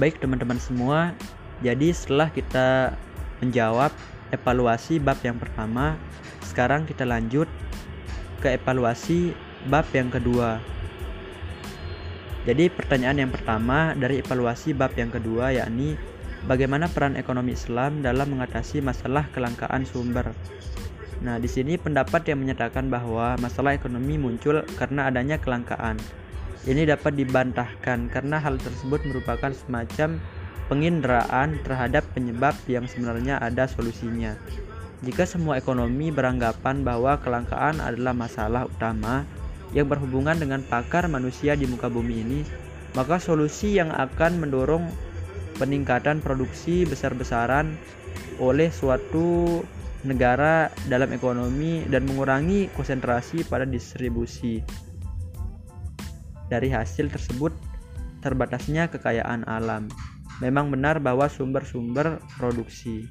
Baik teman-teman semua, jadi setelah kita menjawab evaluasi bab yang pertama, sekarang kita lanjut ke evaluasi bab yang kedua. Jadi pertanyaan yang pertama dari evaluasi bab yang kedua yakni bagaimana peran ekonomi Islam dalam mengatasi masalah kelangkaan sumber. Nah, di sini pendapat yang menyatakan bahwa masalah ekonomi muncul karena adanya kelangkaan. Ini dapat dibantahkan karena hal tersebut merupakan semacam penginderaan terhadap penyebab yang sebenarnya ada solusinya. Jika semua ekonomi beranggapan bahwa kelangkaan adalah masalah utama yang berhubungan dengan pakar manusia di muka bumi ini, maka solusi yang akan mendorong peningkatan produksi besar-besaran oleh suatu negara dalam ekonomi dan mengurangi konsentrasi pada distribusi. Dari hasil tersebut, terbatasnya kekayaan alam. Memang benar bahwa sumber-sumber produksi